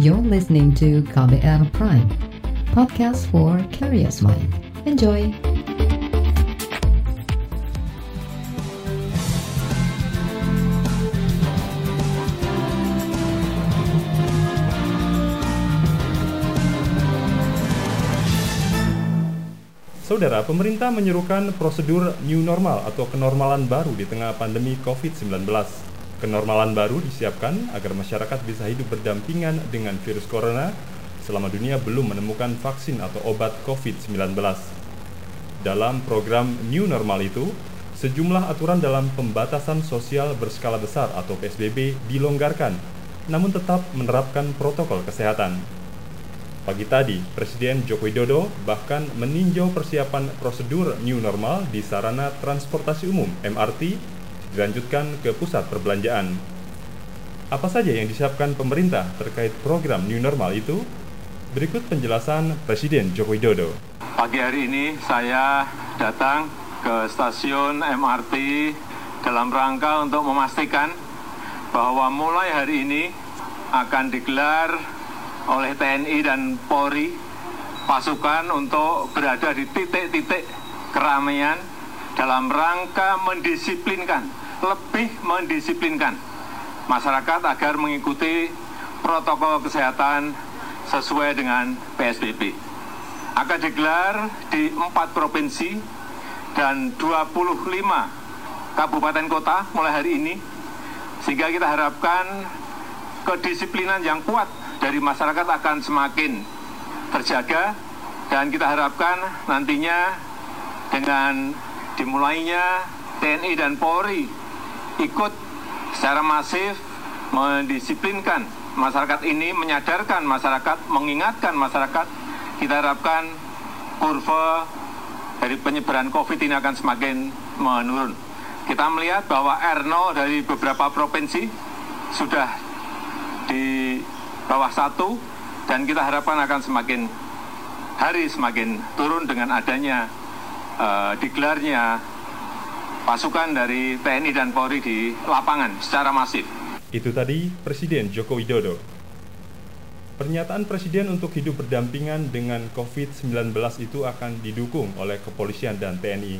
You're listening to KBR Prime, podcast for curious mind. Enjoy! Saudara, pemerintah menyerukan prosedur new normal atau kenormalan baru di tengah pandemi COVID-19. Kenormalan baru disiapkan agar masyarakat bisa hidup berdampingan dengan virus corona selama dunia belum menemukan vaksin atau obat COVID-19. Dalam program new normal itu, sejumlah aturan dalam pembatasan sosial berskala besar atau PSBB dilonggarkan, namun tetap menerapkan protokol kesehatan. Pagi tadi, Presiden Joko Widodo bahkan meninjau persiapan prosedur new normal di sarana transportasi umum MRT dilanjutkan ke pusat perbelanjaan. Apa saja yang disiapkan pemerintah terkait program new normal itu? Berikut penjelasan Presiden Joko Widodo. Pagi hari ini saya datang ke stasiun MRT dalam rangka untuk memastikan bahwa mulai hari ini akan digelar oleh TNI dan Polri pasukan untuk berada di titik-titik keramaian dalam rangka mendisiplinkan, lebih mendisiplinkan masyarakat agar mengikuti protokol kesehatan sesuai dengan PSBB. Akan digelar di empat provinsi dan 25 kabupaten kota mulai hari ini, sehingga kita harapkan kedisiplinan yang kuat dari masyarakat akan semakin terjaga dan kita harapkan nantinya dengan dimulainya TNI dan Polri ikut secara masif mendisiplinkan masyarakat ini, menyadarkan masyarakat, mengingatkan masyarakat, kita harapkan kurva dari penyebaran COVID ini akan semakin menurun. Kita melihat bahwa R0 dari beberapa provinsi sudah di bawah satu dan kita harapkan akan semakin hari semakin turun dengan adanya uh, digelarnya pasukan dari TNI dan Polri di lapangan secara masif. Itu tadi Presiden Joko Widodo. Pernyataan Presiden untuk hidup berdampingan dengan COVID-19 itu akan didukung oleh kepolisian dan TNI.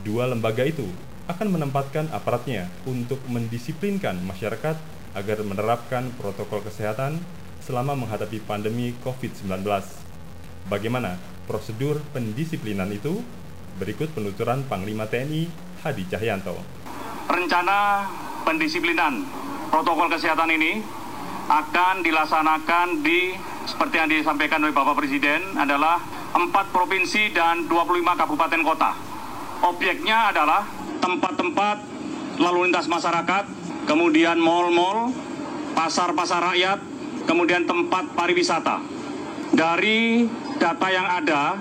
Dua lembaga itu akan menempatkan aparatnya untuk mendisiplinkan masyarakat agar menerapkan protokol kesehatan selama menghadapi pandemi COVID-19. Bagaimana prosedur pendisiplinan itu? Berikut penuturan Panglima TNI Hadi Cahyanto. Rencana pendisiplinan protokol kesehatan ini akan dilaksanakan di seperti yang disampaikan oleh Bapak Presiden adalah empat provinsi dan 25 kabupaten kota. Objeknya adalah tempat-tempat lalu lintas masyarakat, kemudian mal-mal, pasar-pasar rakyat, kemudian tempat pariwisata. Dari data yang ada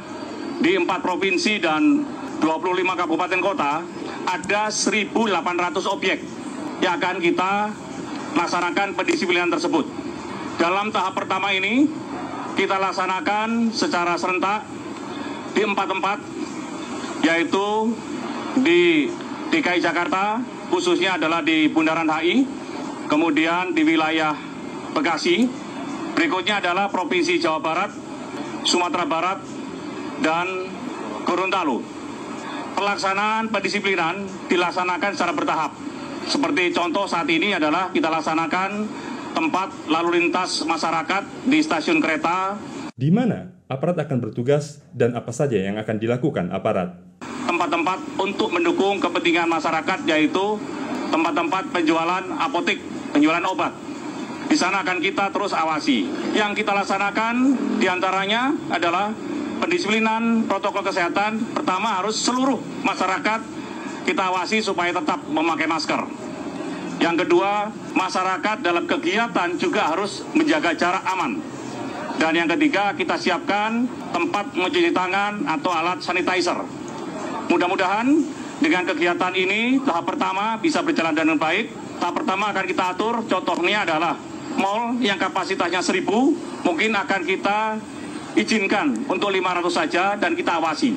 di empat provinsi dan 25 kabupaten kota, ada 1.800 objek yang akan kita laksanakan pendisiplinan tersebut. Dalam tahap pertama ini, kita laksanakan secara serentak di empat tempat, yaitu di DKI Jakarta, khususnya adalah di Bundaran HI, kemudian di wilayah Bekasi, berikutnya adalah Provinsi Jawa Barat, Sumatera Barat, dan Gorontalo. Pelaksanaan pendisiplinan dilaksanakan secara bertahap. Seperti contoh saat ini adalah kita laksanakan tempat lalu lintas masyarakat di stasiun kereta. Di mana aparat akan bertugas dan apa saja yang akan dilakukan aparat? Tempat-tempat untuk mendukung kepentingan masyarakat yaitu tempat-tempat penjualan apotik, penjualan obat. Di sana akan kita terus awasi. Yang kita laksanakan di antaranya adalah pendisiplinan protokol kesehatan. Pertama harus seluruh masyarakat kita awasi supaya tetap memakai masker. Yang kedua, masyarakat dalam kegiatan juga harus menjaga jarak aman. Dan yang ketiga, kita siapkan tempat mencuci tangan atau alat sanitizer. Mudah-mudahan dengan kegiatan ini tahap pertama bisa berjalan dengan baik. Tahap pertama akan kita atur, contohnya adalah mall yang kapasitasnya 1000 mungkin akan kita izinkan untuk 500 saja dan kita awasi.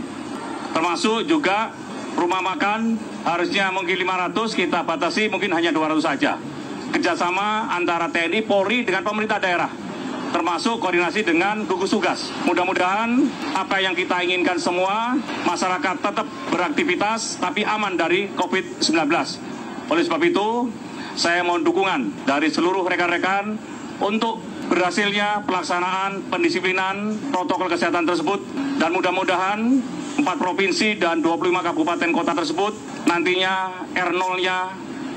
Termasuk juga rumah makan harusnya mungkin 500 kita batasi mungkin hanya 200 saja. Kerjasama antara TNI, Polri dengan pemerintah daerah. termasuk koordinasi dengan gugus tugas. Mudah-mudahan apa yang kita inginkan semua, masyarakat tetap beraktivitas tapi aman dari COVID-19. Oleh sebab itu, saya mohon dukungan dari seluruh rekan-rekan untuk berhasilnya pelaksanaan pendisiplinan protokol kesehatan tersebut dan mudah-mudahan empat provinsi dan 25 kabupaten kota tersebut nantinya R0-nya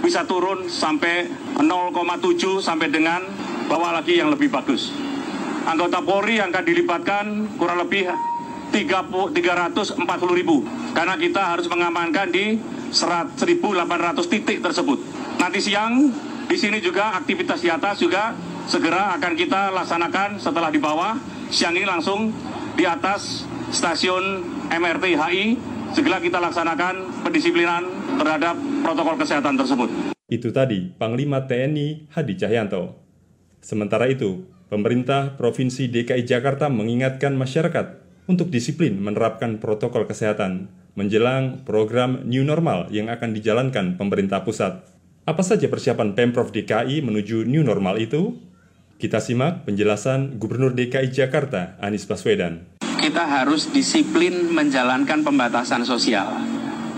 bisa turun sampai 0,7 sampai dengan bawah lagi yang lebih bagus. Anggota Polri yang akan dilibatkan kurang lebih 340 ribu karena kita harus mengamankan di 1.800 titik tersebut. Nanti siang di sini juga aktivitas di atas juga segera akan kita laksanakan setelah di bawah. Siang ini langsung di atas stasiun MRT HI segera kita laksanakan pendisiplinan terhadap protokol kesehatan tersebut. Itu tadi Panglima TNI Hadi Cahyanto. Sementara itu, pemerintah Provinsi DKI Jakarta mengingatkan masyarakat untuk disiplin menerapkan protokol kesehatan menjelang program New Normal yang akan dijalankan pemerintah pusat. Apa saja persiapan Pemprov DKI menuju New Normal itu? Kita simak penjelasan Gubernur DKI Jakarta Anies Baswedan. Kita harus disiplin menjalankan pembatasan sosial.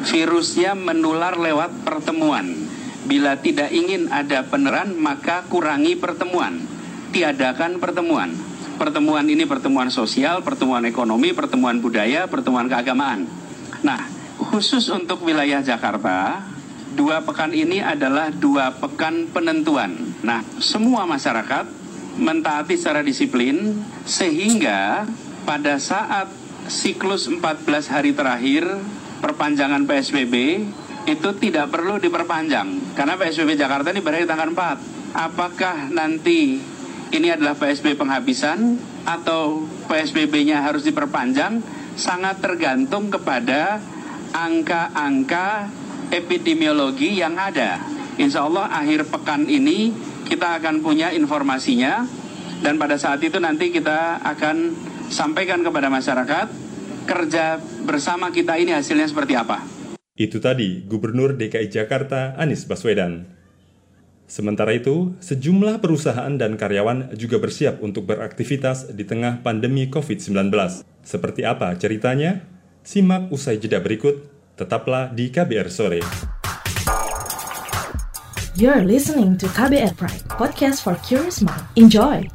Virusnya menular lewat pertemuan Bila tidak ingin ada peneran, maka kurangi pertemuan. Tiadakan pertemuan. Pertemuan ini pertemuan sosial, pertemuan ekonomi, pertemuan budaya, pertemuan keagamaan. Nah, khusus untuk wilayah Jakarta, dua pekan ini adalah dua pekan penentuan. Nah, semua masyarakat mentaati secara disiplin sehingga pada saat siklus 14 hari terakhir perpanjangan PSBB itu tidak perlu diperpanjang karena PSBB Jakarta ini berakhir tanggal 4. Apakah nanti ini adalah PSBB penghabisan atau PSBB-nya harus diperpanjang sangat tergantung kepada angka-angka epidemiologi yang ada. Insya Allah akhir pekan ini kita akan punya informasinya dan pada saat itu nanti kita akan sampaikan kepada masyarakat kerja bersama kita ini hasilnya seperti apa. Itu tadi Gubernur DKI Jakarta Anies Baswedan. Sementara itu, sejumlah perusahaan dan karyawan juga bersiap untuk beraktivitas di tengah pandemi COVID-19. Seperti apa ceritanya? Simak usai jeda berikut, tetaplah di KBR Sore. You're listening to KBR Pride, podcast for curious mind. Enjoy!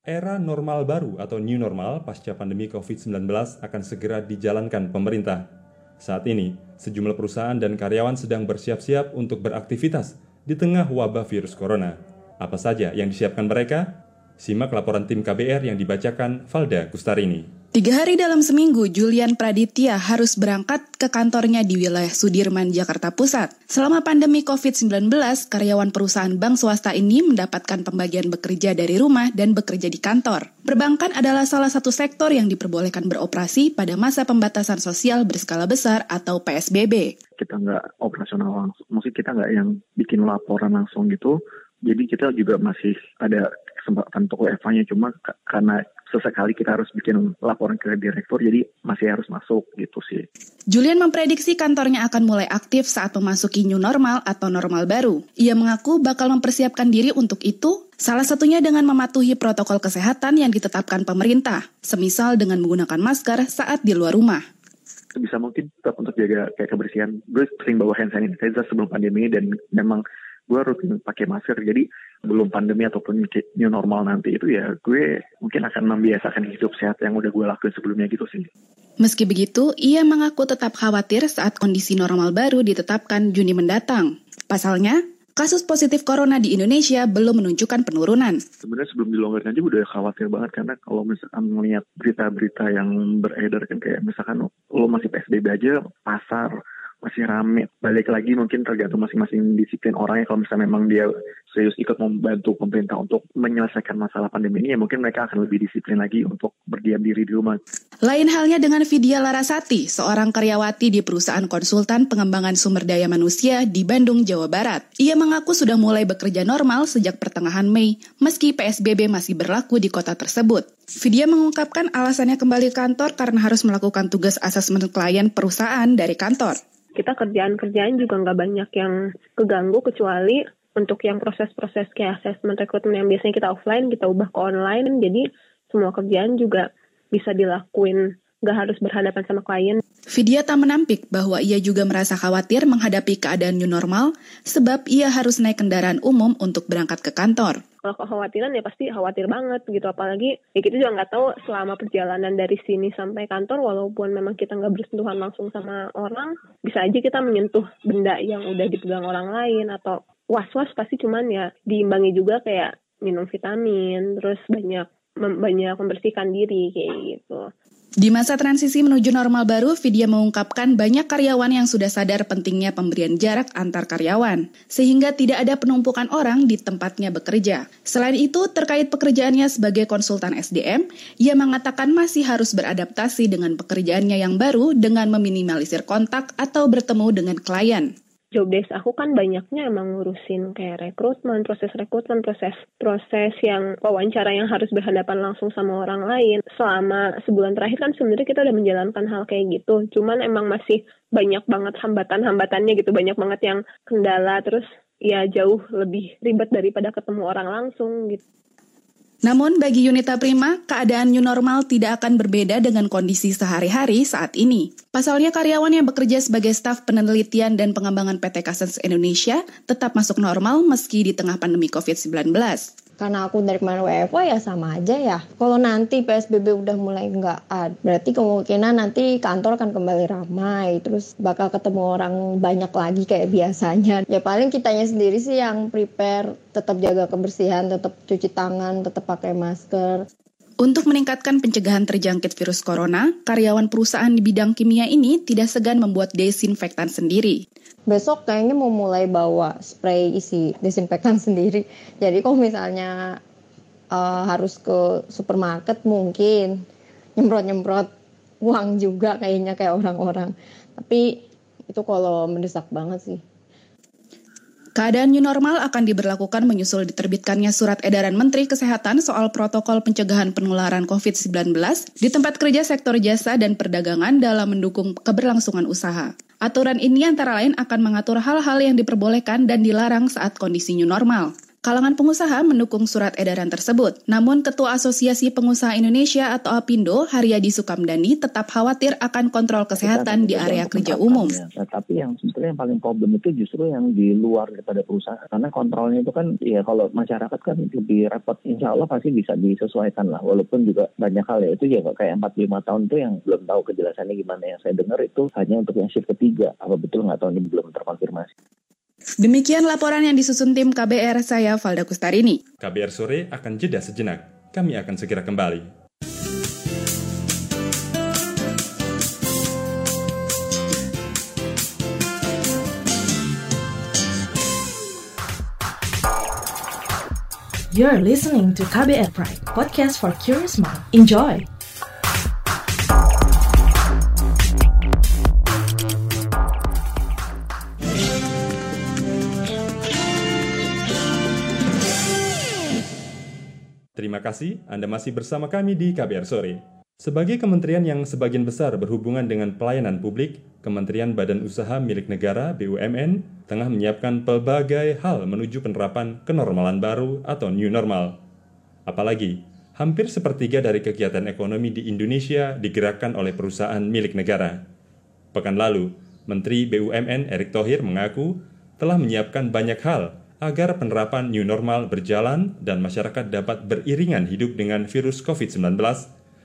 Era normal baru atau new normal pasca pandemi COVID-19 akan segera dijalankan pemerintah. Saat ini, sejumlah perusahaan dan karyawan sedang bersiap-siap untuk beraktivitas di tengah wabah virus corona. Apa saja yang disiapkan mereka? Simak laporan tim KBR yang dibacakan Valda Kustarini. Tiga hari dalam seminggu, Julian Praditya harus berangkat ke kantornya di wilayah Sudirman, Jakarta Pusat. Selama pandemi COVID-19, karyawan perusahaan bank swasta ini mendapatkan pembagian bekerja dari rumah dan bekerja di kantor. Perbankan adalah salah satu sektor yang diperbolehkan beroperasi pada masa pembatasan sosial berskala besar atau PSBB. Kita nggak operasional langsung, maksud kita nggak yang bikin laporan langsung gitu. Jadi kita juga masih ada kesempatan untuk WFA-nya, cuma karena sesekali kita harus bikin laporan ke direktur, jadi masih harus masuk gitu sih. Julian memprediksi kantornya akan mulai aktif saat memasuki new normal atau normal baru. Ia mengaku bakal mempersiapkan diri untuk itu, salah satunya dengan mematuhi protokol kesehatan yang ditetapkan pemerintah, semisal dengan menggunakan masker saat di luar rumah bisa mungkin tetap untuk jaga kayak kebersihan. Gue sering bawa hand sanitizer sebelum pandemi dan memang gue rutin pakai masker jadi belum pandemi ataupun new normal nanti itu ya gue mungkin akan membiasakan hidup sehat yang udah gue lakuin sebelumnya gitu sih. Meski begitu, ia mengaku tetap khawatir saat kondisi normal baru ditetapkan Juni mendatang. Pasalnya, kasus positif corona di Indonesia belum menunjukkan penurunan. Sebenarnya sebelum dilonggarkan aja udah khawatir banget karena kalau misalkan melihat berita-berita yang beredar kan kayak misalkan lo masih PSBB aja, pasar, masih rame. Balik lagi mungkin tergantung masing-masing disiplin orangnya. Kalau misalnya memang dia serius ikut membantu pemerintah untuk menyelesaikan masalah pandemi ini, ya mungkin mereka akan lebih disiplin lagi untuk berdiam diri di rumah. Lain halnya dengan Vidya Larasati, seorang karyawati di perusahaan konsultan pengembangan sumber daya manusia di Bandung, Jawa Barat. Ia mengaku sudah mulai bekerja normal sejak pertengahan Mei, meski PSBB masih berlaku di kota tersebut. Vidya mengungkapkan alasannya kembali kantor karena harus melakukan tugas asesmen klien perusahaan dari kantor kita kerjaan-kerjaan juga nggak banyak yang keganggu kecuali untuk yang proses-proses kayak assessment rekrutmen yang biasanya kita offline kita ubah ke online jadi semua kerjaan juga bisa dilakuin nggak harus berhadapan sama klien. Vidya tak menampik bahwa ia juga merasa khawatir menghadapi keadaan new normal sebab ia harus naik kendaraan umum untuk berangkat ke kantor. Kalau kekhawatiran ya pasti khawatir banget gitu apalagi ya kita juga nggak tahu selama perjalanan dari sini sampai kantor walaupun memang kita nggak bersentuhan langsung sama orang bisa aja kita menyentuh benda yang udah dipegang orang lain atau was-was pasti cuman ya diimbangi juga kayak minum vitamin terus banyak banyak membersihkan diri kayak gitu. Di masa transisi menuju normal baru, Vidya mengungkapkan banyak karyawan yang sudah sadar pentingnya pemberian jarak antar karyawan, sehingga tidak ada penumpukan orang di tempatnya bekerja. Selain itu, terkait pekerjaannya sebagai konsultan SDM, ia mengatakan masih harus beradaptasi dengan pekerjaannya yang baru dengan meminimalisir kontak atau bertemu dengan klien job desk aku kan banyaknya emang ngurusin kayak rekrutmen, proses rekrutmen, proses proses yang wawancara yang harus berhadapan langsung sama orang lain. Selama sebulan terakhir kan sebenarnya kita udah menjalankan hal kayak gitu. Cuman emang masih banyak banget hambatan-hambatannya gitu, banyak banget yang kendala terus ya jauh lebih ribet daripada ketemu orang langsung gitu. Namun bagi Yunita Prima, keadaan new normal tidak akan berbeda dengan kondisi sehari-hari saat ini. Pasalnya karyawan yang bekerja sebagai staf penelitian dan pengembangan PT Kasens Indonesia tetap masuk normal meski di tengah pandemi COVID-19 karena aku dari kemarin WFO ya sama aja ya. Kalau nanti PSBB udah mulai nggak ada, berarti kemungkinan nanti kantor akan kembali ramai, terus bakal ketemu orang banyak lagi kayak biasanya. Ya paling kitanya sendiri sih yang prepare, tetap jaga kebersihan, tetap cuci tangan, tetap pakai masker. Untuk meningkatkan pencegahan terjangkit virus corona, karyawan perusahaan di bidang kimia ini tidak segan membuat desinfektan sendiri besok kayaknya mau mulai bawa spray isi desinfektan sendiri. Jadi kalau misalnya uh, harus ke supermarket mungkin nyemprot-nyemprot uang juga kayaknya kayak orang-orang. Tapi itu kalau mendesak banget sih. Keadaan new normal akan diberlakukan menyusul diterbitkannya surat edaran Menteri Kesehatan soal protokol pencegahan penularan COVID-19 di tempat kerja sektor jasa dan perdagangan dalam mendukung keberlangsungan usaha. Aturan ini antara lain akan mengatur hal-hal yang diperbolehkan dan dilarang saat kondisi new normal. Kalangan pengusaha mendukung surat edaran tersebut. Namun Ketua Asosiasi Pengusaha Indonesia atau APindo, Haryadi Sukamdani, tetap khawatir akan kontrol kesehatan di area kerja umum. Nah, tapi yang sebetulnya yang paling problem itu justru yang di luar daripada perusahaan. Karena kontrolnya itu kan, ya kalau masyarakat kan lebih repot, insya Allah pasti bisa disesuaikan lah. Walaupun juga banyak hal ya, itu ya kayak 45 tahun itu yang belum tahu kejelasannya gimana. Yang saya dengar itu hanya untuk yang shift ketiga. Apa betul nggak tahu ini belum terkonfirmasi. Demikian laporan yang disusun tim KBR saya Valda Kustarini. KBR sore akan jeda sejenak. Kami akan segera kembali. You're listening to KBR Pride, podcast for curious mind. Enjoy! Kasih Anda masih bersama kami di KBR Sore. Sebagai kementerian yang sebagian besar berhubungan dengan pelayanan publik, Kementerian Badan Usaha Milik Negara BUMN tengah menyiapkan pelbagai hal menuju penerapan kenormalan baru atau new normal. Apalagi, hampir sepertiga dari kegiatan ekonomi di Indonesia digerakkan oleh perusahaan milik negara. Pekan lalu, Menteri BUMN Erick Thohir mengaku telah menyiapkan banyak hal agar penerapan new normal berjalan dan masyarakat dapat beriringan hidup dengan virus COVID-19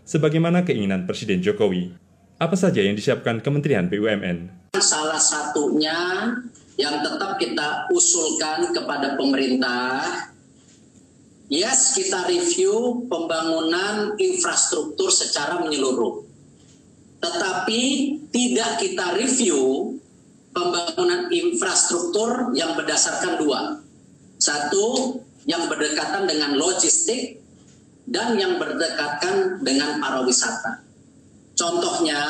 sebagaimana keinginan Presiden Jokowi. Apa saja yang disiapkan Kementerian BUMN? Salah satunya yang tetap kita usulkan kepada pemerintah, yes kita review pembangunan infrastruktur secara menyeluruh. Tetapi tidak kita review pembangunan infrastruktur yang berdasarkan dua. Satu, yang berdekatan dengan logistik dan yang berdekatan dengan pariwisata. Contohnya,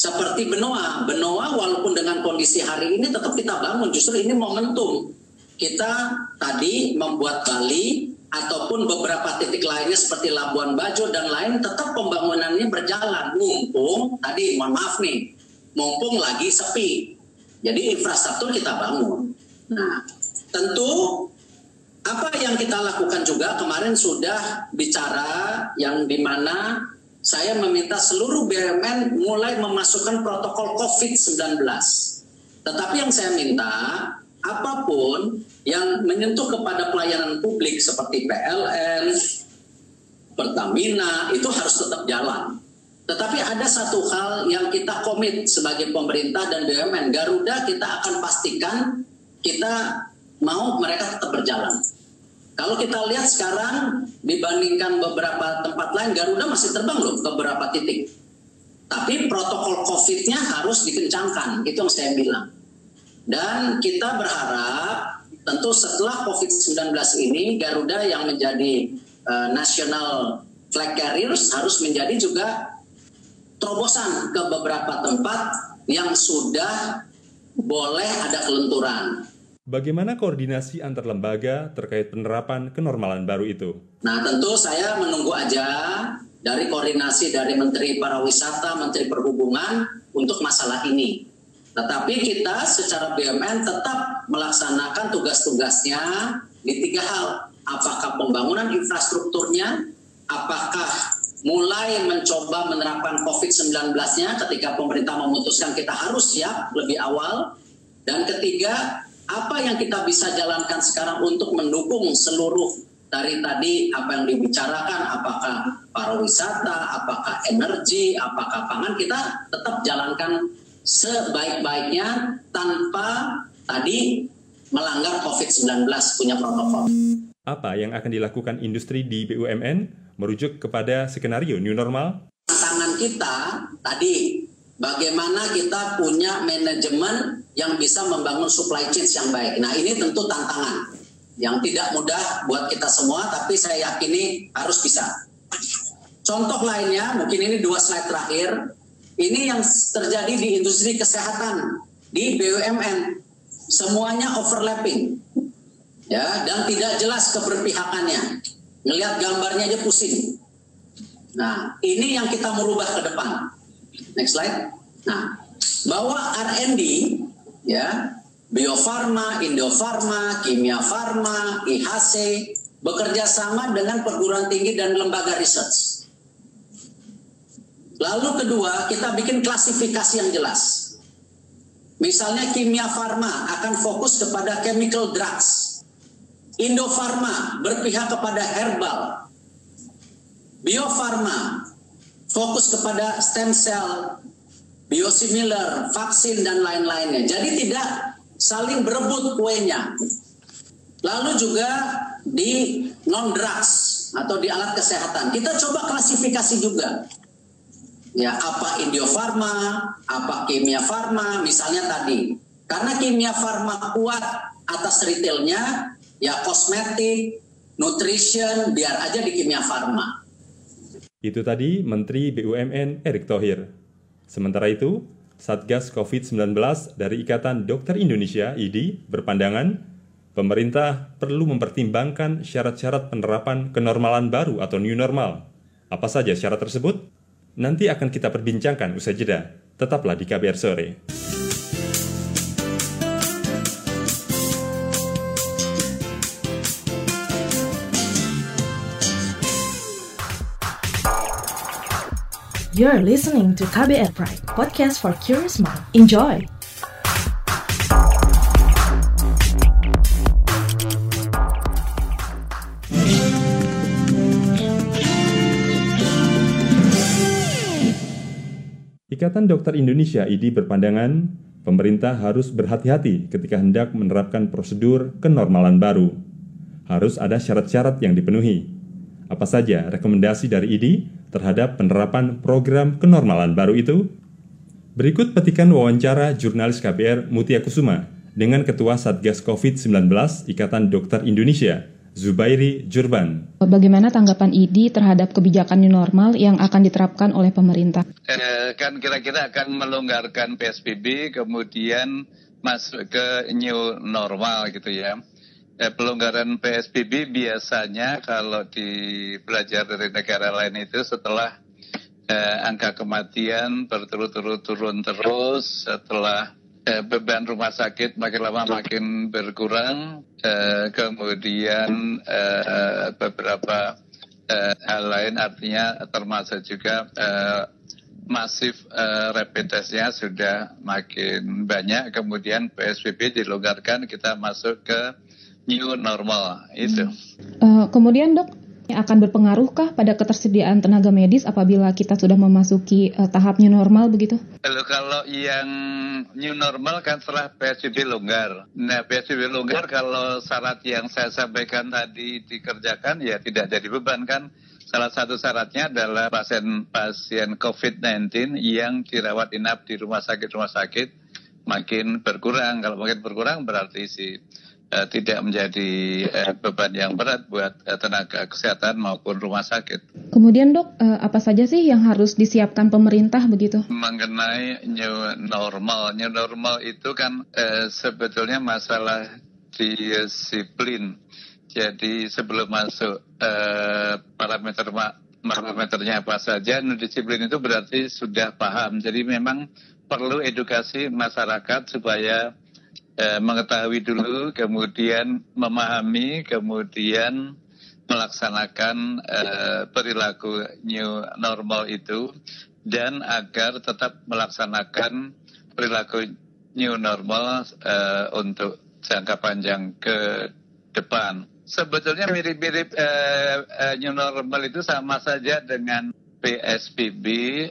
seperti Benoa. Benoa walaupun dengan kondisi hari ini tetap kita bangun. Justru ini momentum. Kita tadi membuat Bali ataupun beberapa titik lainnya seperti Labuan Bajo dan lain tetap pembangunannya berjalan. Mumpung tadi mohon maaf nih, mumpung lagi sepi. Jadi infrastruktur kita bangun. Nah, tentu apa yang kita lakukan juga kemarin sudah bicara yang di mana saya meminta seluruh BUMN mulai memasukkan protokol COVID-19. Tetapi yang saya minta, apa pun yang menyentuh kepada pelayanan publik seperti PLN, Pertamina, itu harus tetap jalan. Tetapi ada satu hal yang kita komit sebagai pemerintah dan BUMN. Garuda kita akan pastikan kita mau mereka tetap berjalan. Kalau kita lihat sekarang dibandingkan beberapa tempat lain, Garuda masih terbang loh ke beberapa titik. Tapi protokol COVID-nya harus dikencangkan, itu yang saya bilang. Dan kita berharap tentu setelah COVID-19 ini Garuda yang menjadi uh, national flag carriers harus menjadi juga terobosan ke beberapa tempat yang sudah boleh ada kelenturan. Bagaimana koordinasi antar lembaga terkait penerapan kenormalan baru itu? Nah, tentu saya menunggu aja dari koordinasi dari Menteri Pariwisata, Menteri Perhubungan untuk masalah ini. Tetapi kita secara BUMN tetap melaksanakan tugas-tugasnya di tiga hal. Apakah pembangunan infrastrukturnya, apakah mulai mencoba menerapkan COVID-19-nya ketika pemerintah memutuskan kita harus siap lebih awal, dan ketiga, apa yang kita bisa jalankan sekarang untuk mendukung seluruh dari tadi apa yang dibicarakan apakah pariwisata, apakah energi, apakah pangan kita tetap jalankan sebaik-baiknya tanpa tadi melanggar COVID-19 punya protokol. Apa yang akan dilakukan industri di BUMN merujuk kepada skenario new normal? Tantangan kita tadi bagaimana kita punya manajemen yang bisa membangun supply chain yang baik. Nah ini tentu tantangan yang tidak mudah buat kita semua, tapi saya yakini harus bisa. Contoh lainnya, mungkin ini dua slide terakhir, ini yang terjadi di industri kesehatan, di BUMN, semuanya overlapping, ya dan tidak jelas keberpihakannya. Ngelihat gambarnya aja pusing. Nah, ini yang kita merubah ke depan. Next slide. Nah, bahwa R&D ya Bio Farma, Indo Farma, Kimia Farma, IHC bekerja sama dengan perguruan tinggi dan lembaga research. Lalu kedua, kita bikin klasifikasi yang jelas. Misalnya Kimia Farma akan fokus kepada chemical drugs. Indo Farma berpihak kepada herbal. Bio Farma fokus kepada stem cell, biosimilar, vaksin dan lain-lainnya. Jadi tidak saling berebut kuenya. Lalu juga di non drugs atau di alat kesehatan. Kita coba klasifikasi juga. Ya, apa Indio Farma, apa Kimia Farma, misalnya tadi. Karena Kimia Farma kuat atas retailnya, ya kosmetik, nutrition, biar aja di Kimia Farma. Itu tadi Menteri BUMN Erick Thohir. Sementara itu, Satgas COVID-19 dari Ikatan Dokter Indonesia (IDI) berpandangan pemerintah perlu mempertimbangkan syarat-syarat penerapan kenormalan baru atau new normal. Apa saja syarat tersebut? Nanti akan kita perbincangkan usai jeda. Tetaplah di KBR sore. You're listening to KBR Pride, podcast for curious mind. Enjoy! Ikatan Dokter Indonesia IDI berpandangan pemerintah harus berhati-hati ketika hendak menerapkan prosedur kenormalan baru. Harus ada syarat-syarat yang dipenuhi. Apa saja rekomendasi dari IDI terhadap penerapan program kenormalan baru itu? Berikut petikan wawancara jurnalis KBR Mutia Kusuma dengan Ketua Satgas COVID-19 Ikatan Dokter Indonesia, Zubairi Jurban. Bagaimana tanggapan ID terhadap kebijakan new normal yang akan diterapkan oleh pemerintah? Eh, kan kira-kira akan melonggarkan PSBB, kemudian masuk ke new normal gitu ya. Eh, pelonggaran PSBB biasanya kalau di belajar dari negara lain itu setelah eh, angka kematian berturut-turut turun terus setelah eh, beban rumah sakit makin lama makin berkurang, eh, kemudian eh, beberapa eh, hal lain artinya termasuk juga eh, masif eh, rapid testnya sudah makin banyak, kemudian PSBB dilonggarkan kita masuk ke new normal itu. Uh, kemudian dok, akan berpengaruhkah pada ketersediaan tenaga medis apabila kita sudah memasuki uh, tahap new normal begitu? Lalu kalau yang new normal kan setelah PSBB longgar. Nah PSBB longgar kalau syarat yang saya sampaikan tadi dikerjakan ya tidak jadi beban kan. Salah satu syaratnya adalah pasien-pasien COVID-19 yang dirawat inap di rumah sakit-rumah sakit makin berkurang. Kalau makin berkurang berarti si uh, tidak menjadi uh, beban yang berat buat uh, tenaga kesehatan maupun rumah sakit. Kemudian dok, uh, apa saja sih yang harus disiapkan pemerintah begitu? Mengenai new normal, new normal itu kan uh, sebetulnya masalah disiplin. Jadi sebelum masuk uh, parameter parameternya apa saja, disiplin itu berarti sudah paham. Jadi memang perlu edukasi masyarakat supaya eh, mengetahui dulu, kemudian memahami, kemudian melaksanakan eh, perilaku new normal itu dan agar tetap melaksanakan perilaku new normal eh, untuk jangka panjang ke depan. Sebetulnya mirip-mirip eh, eh, new normal itu sama saja dengan PSBB,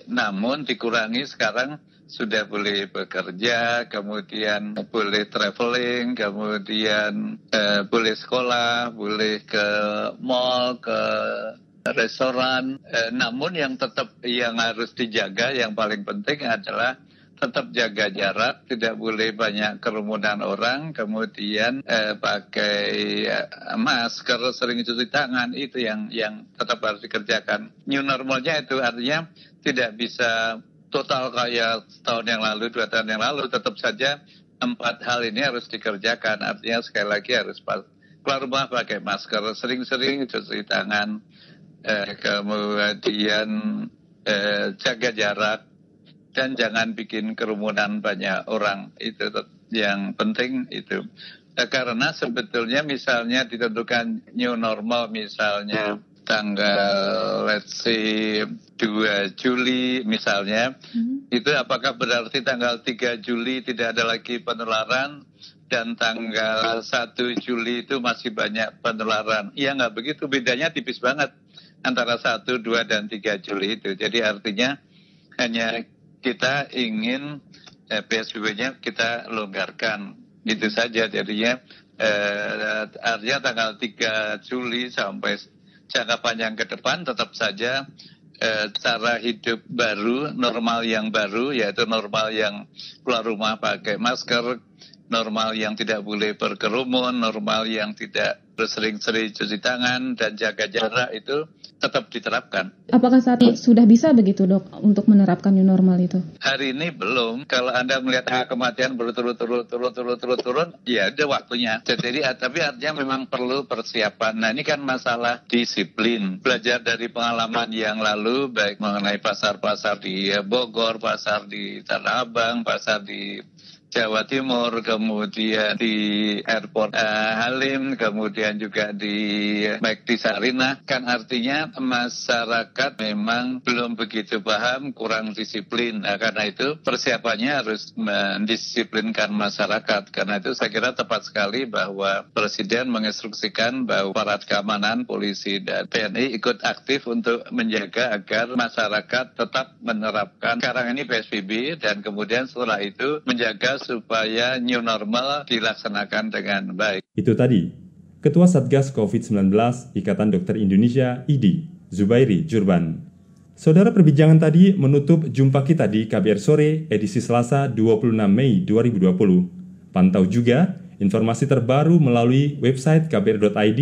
namun dikurangi sekarang sudah boleh bekerja, kemudian boleh traveling, kemudian eh, boleh sekolah, boleh ke mall, ke restoran. Eh, namun yang tetap yang harus dijaga, yang paling penting adalah tetap jaga jarak, tidak boleh banyak kerumunan orang, kemudian eh, pakai eh, masker, sering cuci tangan, itu yang yang tetap harus dikerjakan. New normalnya itu artinya tidak bisa total kayak tahun yang lalu, dua tahun yang lalu, tetap saja empat hal ini harus dikerjakan. Artinya sekali lagi harus keluar rumah pakai masker, sering-sering cuci tangan, eh, kemudian eh, jaga jarak, dan jangan bikin kerumunan banyak orang. Itu yang penting itu. Eh, karena sebetulnya misalnya ditentukan new normal misalnya tanggal let's say 2 Juli misalnya, hmm. itu apakah berarti tanggal 3 Juli tidak ada lagi penularan dan tanggal 1 Juli itu masih banyak penularan? Iya nggak begitu, bedanya tipis banget antara 1, 2, dan 3 Juli itu. Jadi artinya hanya kita ingin eh, PSBB-nya kita longgarkan. Itu saja jadinya eh, artinya tanggal 3 Juli sampai jangka panjang ke depan tetap saja eh, cara hidup baru, normal yang baru, yaitu normal yang keluar rumah pakai masker, normal yang tidak boleh berkerumun, normal yang tidak bersering-sering cuci tangan dan jaga jarak itu tetap diterapkan. Apakah saat ini sudah bisa begitu dok untuk menerapkan new normal itu? Hari ini belum. Kalau anda melihat angka kematian berturut-turut turut-turut turun, ya ada waktunya. Jadi tapi artinya memang perlu persiapan. Nah ini kan masalah disiplin. Belajar dari pengalaman yang lalu, baik mengenai pasar-pasar di Bogor, pasar di Tanah Abang, pasar di Jawa Timur, kemudian di airport uh, Halim, kemudian juga di di Sarinah, kan artinya masyarakat memang belum begitu paham, kurang disiplin. Nah, karena itu persiapannya harus mendisiplinkan masyarakat. Karena itu saya kira tepat sekali bahwa Presiden menginstruksikan bahwa aparat keamanan, polisi dan TNI ikut aktif untuk menjaga agar masyarakat tetap menerapkan sekarang ini PSBB dan kemudian setelah itu menjaga supaya new normal dilaksanakan dengan baik. Itu tadi, Ketua Satgas COVID-19 Ikatan Dokter Indonesia IDI, Zubairi Jurban. Saudara perbincangan tadi menutup jumpa kita di KBR Sore edisi Selasa 26 Mei 2020. Pantau juga informasi terbaru melalui website kbr.id,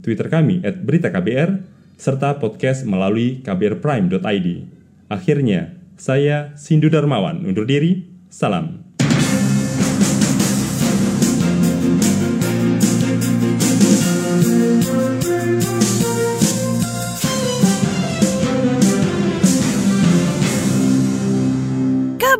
Twitter kami at berita KBR, serta podcast melalui kbrprime.id. Akhirnya, saya Sindu Darmawan undur diri, salam.